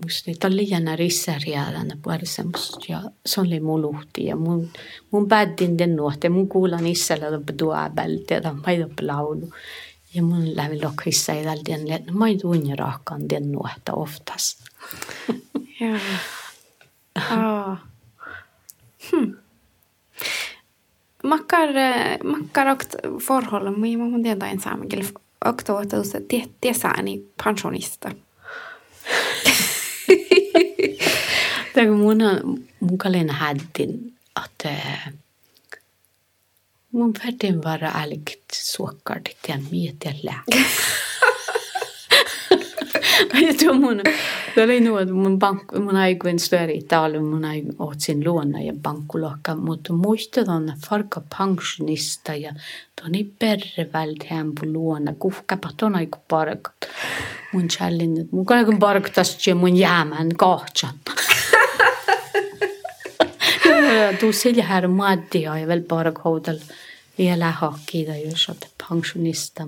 musta oli liian rissärjäädänä puolessa ja se oli mun luhti ja mun, mun päätin den nuotte, mun kuulan issellä loppu tuobälti ja mä ei laulu. Ja mun lävi lokhissa ei tälti en mä ei tunne rahkaan den nuotta oftas. Joo. Ah. Hmm. Och förhållen, men man måste ändå ensam. Och då att det är så här pensionista. <laughs> Tämä mun, mun kallen häddin, että mun färden vara ärligt suokkart, että <laughs> ma ei tea, mun, mä olin nuori, mun, pankku, mun aikuin stööri Itaalia, mun aikuin otsin luona ja pankkulokka, mutta muistan on farka pensionista ja toni perrevält hämpu luona, kuhkapa ton aiku parkat. Mun challenge, mun kaiken parktas ja mun jäämän kohtsan. <laughs> Tuu sillä här maattia ja väl parkhoudal ja lähakkiida, jos olet pensionista.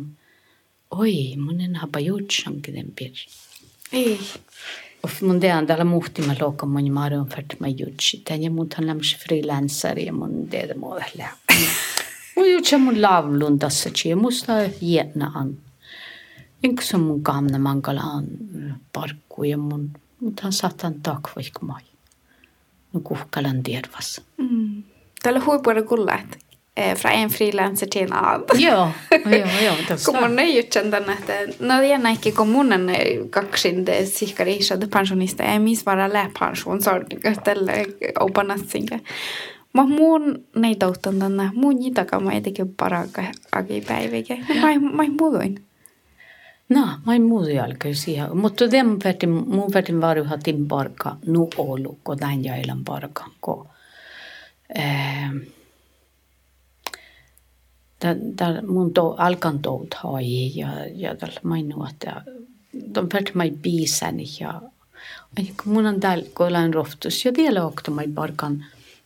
Oi, mun en hapa juutsankin pirri. Bir. Ei. Och mun det andra la muhti ma loka mun maru fert ma jutsi. Tän ja mun han lämsi freelancer ja mun det det må väl. Mun jutsa mun lavlun tässä chi musta jätna an. Inko som mun gamna mangala an parkku ja eh, fra en frilanser till en annan. Joo, joo, joo. Kommunen är ju känd että no inte kommunen kaksinde sikkari isade pensionista ei miss vara läpension tällä opanatsinga. Mä muun nei tautan tänne, muun jitaka mä etenkin paraka agipäivikä. <laughs> Mä mä muutoin. No, mä en muuta jälkeen siihen. Mutta den vertin, mun vertin varuha tin parka nu olu, kun näin jailan parka. Kun, äh, där mun to, alkan tout hai ja, ja tällä mainu, että de vert mai bisäni ja mun on täällä koilain roftus ja vielä okta mai parkan.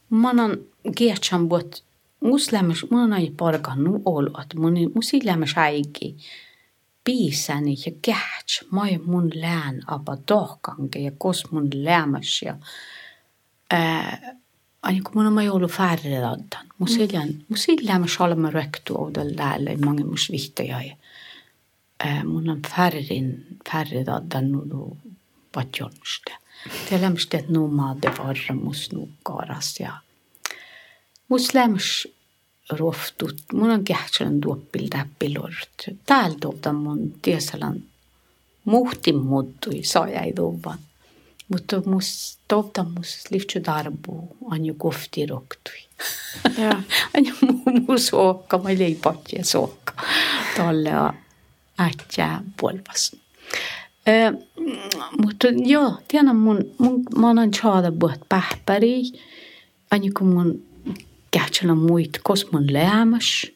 Mun on kiechan buot muslämmäs, mun on ai parkan nu olu, että mun musillämmäs äikin piisäni ja käht, mai mun lään apa tohkanke ja kos mun lämmäs ja aina kun mun on mai ollut färredaddan. Mun siljan, mun sillämmäs olemme rektu oudel läälle mange mus vihtoja ja mun on färrin färredaddan nu patjonsta. Det lämmästä nu maade varra mus nu karas ja mus lämmäs roftut. Mun on kähtsän tuoppil täppilort. Täällä tuolta mun tiesalan muhti muuttui, saa jäi tuvan. Mutta mus topta mus livtju darbu anju kofti roktui. Ja. Anju mu sookka, ma ei potja sookka. Tolle ätjä polvas. Eh, mutta joo, tiedän mun, mun mä oon saada puhut pähpäri, aina kun mun kähtsellä muit, kos mun läämäs,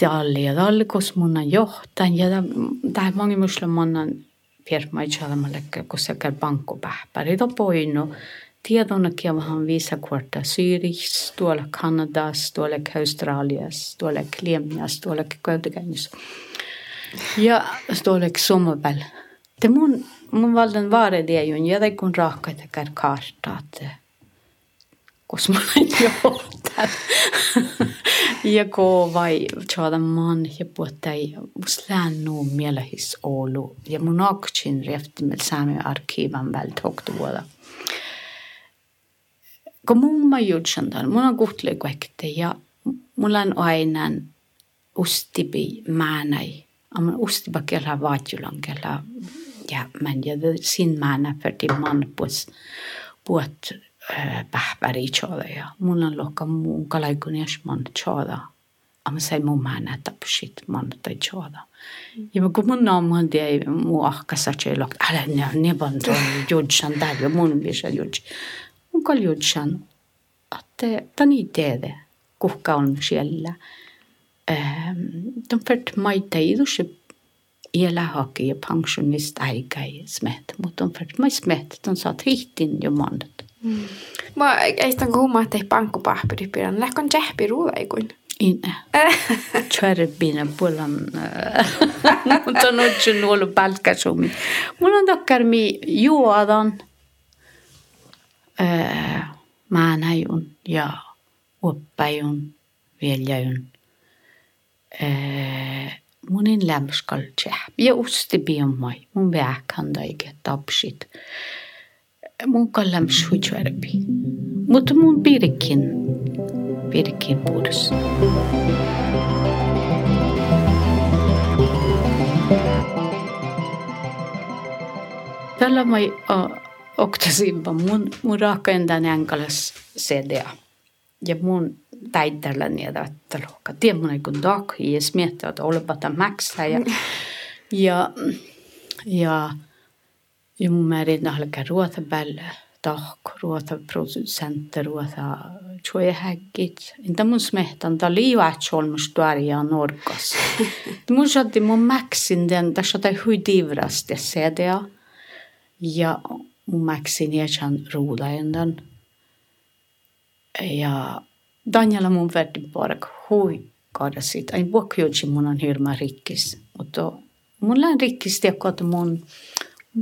talli ja talli, kos mun on johtan, ja tämä mange on firma ei mä lekkä, kun se käy pankko pähpäri, to poinu, tiedon vähän viisa kuorta Syrissä, tuolla Kanadassa, tuolla Australiassa, tuolla Klemniassa, tuolla Kautokäynnissä. Ja stolek sommervel. Det mun, mun valdan vare det ju, ja kun raka det kar karta att kos man johtaa. <laughs> ja ko vai chada man ja puhutai uslään nuu mielehis olu. Ja mun akchin reftimel saami arkiivan väl toktuoda. Kun mun mä jutsandan, mun on kuhtlee kaikkea ja mulla on aina ustipi määnäi Aman ustiba kela vaatjulan kela ja men ja sin määnä för man puos pähväri choda ja mun on lokka muun kalaikunias man choda. Amma sai mun määnä tapsit man tai choda. Ja kun mun naam on tie mu ahkasa chelok ala ne ne ban to judsan tällä mun bisa judsi. Mun kal judsan. Että tani teede kuhka on siellä. de fört maita idus Ela hake ja pensionist i smet, mutta on fört mai smet, de sa hittin jo mandat. Mä ei sitä kuumaa, että ei pankkupahpiri pidän. Lähkön jähpi ruudaikuin. Inne. <laughs> Tjärrbina puolan, <laughs> mutta on otsu nuolu palkkasumi. Mulla on takkar mi juodan, määnäjun ja oppäjun, viljäjun munin lämskal tjäh. Ja usti biomai, mun vähkanda eikä tapsit. Mun kalläms huitsuerbi. Mutta mun pirkin, pirkin puhdus. Tällä mai oktasimpa mun, mun raakkaendan enkalas CDA. Ja mun täidellä niitä, että luokka. Tiedän, kun dag ja smiettä, että olevata maksaa. Ja, ja, ja, ja mun määrin nahlaka ruota päällä. Tahk, ruota producenter, ruota tjoehäkkit. Inta mun smehtän, ta liivat solmustuaria norkas. mun saatti mun maksin den, tässä tai hui divrasti sedia. Ja mun maksin jätsän ruudajendan. Ja Daniela mun verdi park hui kadasit. Ain vuokkiutsi mun on hirma rikkis. Mutta mun lään rikkis tiekko, että mun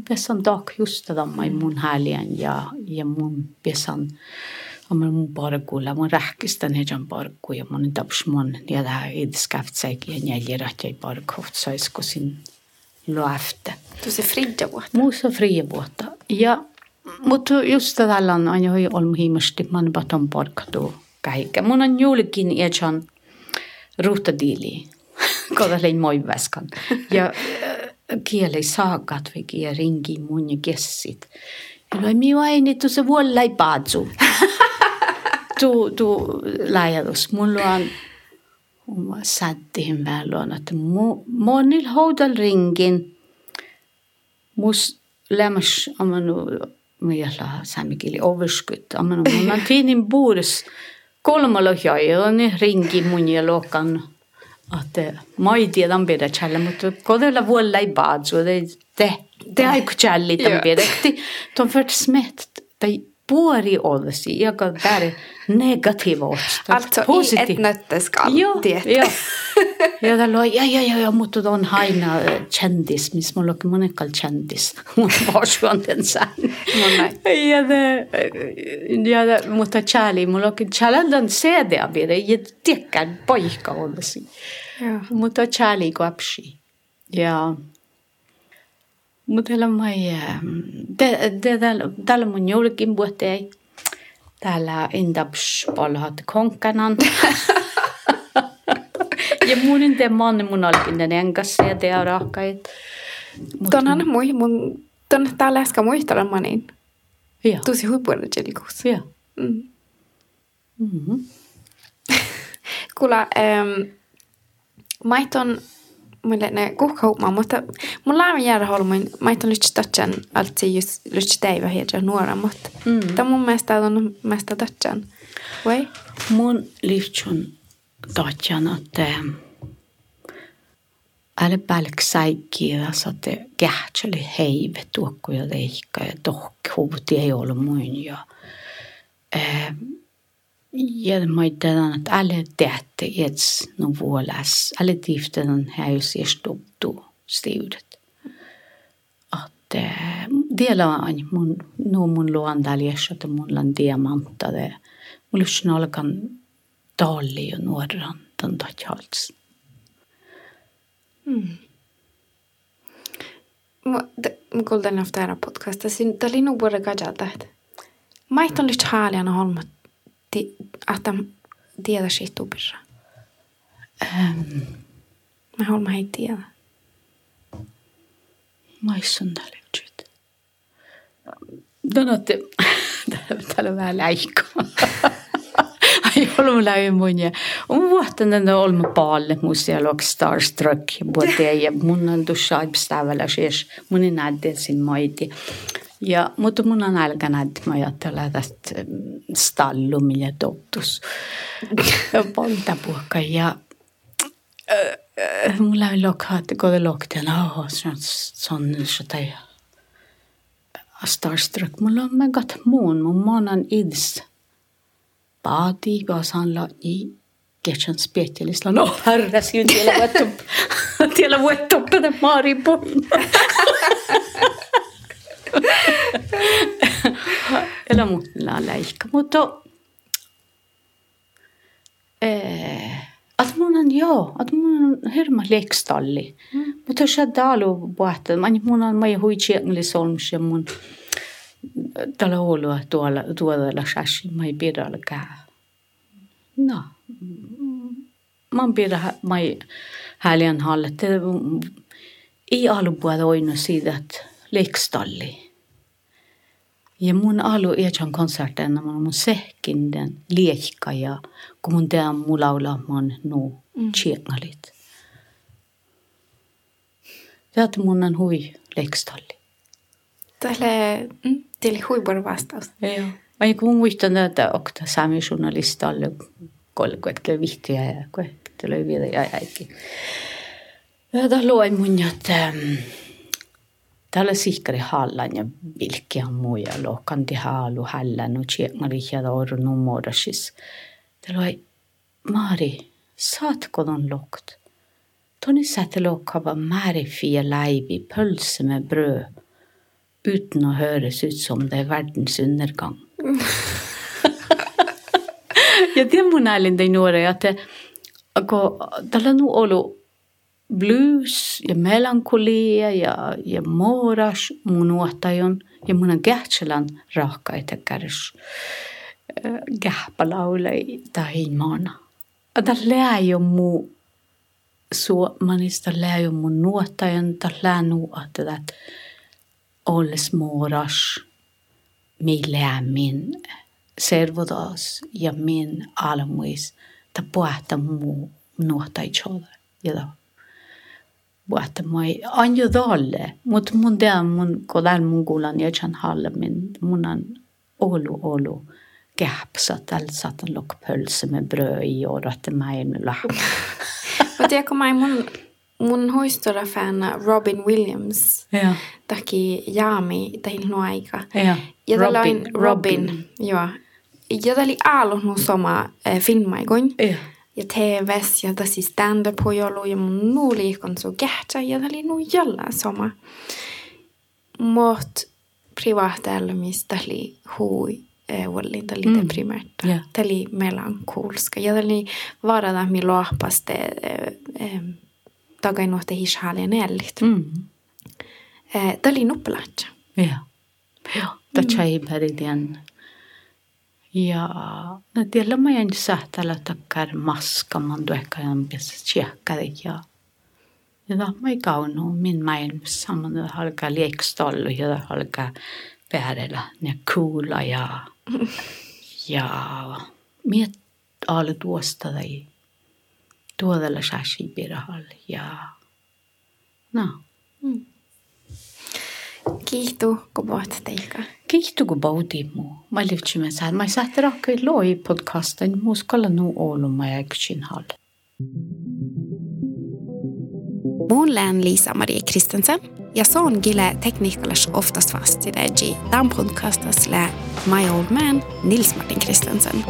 pesan dak just damma mun häliän ja, ja mun pesan Amma mun parkulla, mun rähkistä nejan parku ja mun taps mun ja tää idskaftsäik ja näljerat ja parkuht saisko sin luafte. Tosi fria vuotta. Muussa fria vuotta. Ja, mutta just tällä on aina ollut hiimasti, man baton parkatu kaikkea. Mun on julkin iächan ruhtadiili, <laughs> koda lein moivaskan. Ja kieli saakat vai kieli ringi mun kessit. Noi miu aini tu se vuolla ei paatsu. <laughs> tu, tu laajatus. Mulla on sattiin päällä, että monilla houdal ringin, mus lämmäs amanu, mitä saamikieli, overskytt, amanu, mun <laughs> on tiinin buuris, kolmalla ja niin ringi mun ja lokan. Että mä ei tiedä pidä challe, mutta kodella vuolla ei baadsu, det det det ei challi tämän pidä. De för smet, olisi, joka där negativa också. Alltså Positiv. i ett nötteskal. Joo, joo. Ja tällä on, ja, ja, ja, ja, mutta on aina kändis, missä mulla on monekal kändis. Mun varsuan den sen. Ja, det, ja, det, mutta kärli, mulla on kärlän CD vielä, ja tiekään paikka olisi. Mutta kärli kuapsi. Ja, mutta tällä mai, tällä mun jollakin vuoteen, täällä indaps palhat konkanan. ja munin te manne mun alkin den enkas ja te rakkaid. Tonhan mui mun Tuonne tää läskä muistella manin. Ja. Tosi huippuilla jellikus. Ja. Mm. Mhm. <laughs> Kuule, ähm, maiton mulle ne kuhkaupmaa, mutta mun lämmin jäädä holmuin, maiton lyhtsä tatsan altsi just lyhtsä teivä hiedä nuora, mutta Mm. tämä mun mielestä on mesta tatsan. Vai? Mun livtsun tatjan, että älä pälk säikkiä, että kähtseli heive tuokkuja leikka ja tohki huvuti ei ollut muin ja eh, ja mä ajattelin, että älä teette ets no vuolas, älä tiften häys ja stuptu stiudet. Että vielä on mun, no mun luondaljessa, että mulla on diamanta, det mulla on alkan talli ja nuoran, den tatjals. Mä kuulin ofta era podcasta, siinä tämä oli nu både kajata, että maiton lyhtsä haalijana holma, että tiedä siitä tupirra. Ähm, Mä holma ei tiedä. maissun tälle yhtsyt. Donotte, täällä on vähän läikkoa. <laughs> Ai ollut läi mun ja on vuotta den olma paalle musia lok starstruck både ja mun on tuossa aipästävällä siis mun ei nähdä sin maiti. Ja, mutta mun on nähdä, mä ajattelen tästä stallu, millä tottus. <laughs> Poltapuokka ja mulla on lokkaat, kun lokten, åh, sån, sån, så det starstruck. Mulla on mä muun, mun manan ids. Paati, vasan la i ketchen spetjelisla. No, herre, syyn tiellä vuettu, <laughs> tiellä <laughs> vuettu, tätä maari poin. Eller mulla on läikka, mutta eh, att mun on joo, att mun on hirma leikstalli. Mm. Mutta se dalu puhta, man mun on mai hui tjengli solms ja mun tällä olo tuolla tuolla sashi mai pidällä kää. No. Man pidä mai häliän halle. Ei alu puhta oinu siitä, että leikstalli. Ja mun alu eetän konserten, mun sehkin den liekka ja kun mun tean mun laulamaan nu Mm. tjengalit. Tätä mun on hui leikstalli. Tälle, mm, teille huippuilla vastaus. Joo. Mä kun muistan, että okta sami journalistalle kolkuetkelle vihtiä ja koektele vielä ja äikin. Tätä luin mun, että ähm, Tällä sihkari hallan ja vilkkiä muja lohkan te haalu hallan no tjengari ja oru numorasis. Tällä luin, Mari, saatko ton lokt? Toni sätter lokkava märifia leivi pølse med brød uten å høres ut som det er verdens undergang. <laughs> ja det mun älin tein nuore, että kun tällä nu ollut blues ja melankolia ja, ja moras mun nuotajon ja mun on kähtselän rahkaita kärs kähpälaulei tai maana. Tämä lää jo muu så manista lää jo mun nuotajon, tämä lää nuotta, että olles moras mi lää min servodas ja min almuis ta puhta muu choda. Ja dalle, mutta mun tean mun kodal mun kuulan ja chan halle min mun on olu olu käpsa tällä satan lok pölse med bröd i och mig med lahm. <laughs> Mutta tiedätkö, mä mun, mun huistora fan Robin Williams Ja, taki jaami tähin aika. ja. Ja tällä on Robin, joo. Ja tällä oli aallut nu sama äh, filmaikoin. Ja. Ja TVs ja tässä stand-up hojolu ja mun nuu liikon so kähtsä ja tällä oli nu jalla sama. Mot privaata elämistä oli hui wallin, tällä oli Mm. deprimerta. Ja. Tällä oli melankolska. Ja tällä oli varada mi lohpaste äh, tagainuote hishaalien ellit. Mm. Äh, tällä oli nuppelatsa. Ja. Ja, ta chai beridian. Ja, no tiellä mä en sähtälä takkar maska man bäst tjekka det ja. Ja mai kaunu min maailma saman halka liekstallu ja halka päädellä ne kuula ja ja miet alle tuosta tai tuodella shashi pirahal ja no. Mm. Kihtu god teile. Kihtu mu. Mä liivtsimme sään. Mä sähti rakkoi loi podcastin muuskalla nuu Oulun mä jäksin hall. Mun län Liisa-Marie Kristensen ja se on gille tekniikalas oftast vast i det G. Den podcastas lä My Old Man Nils Martin Kristensen.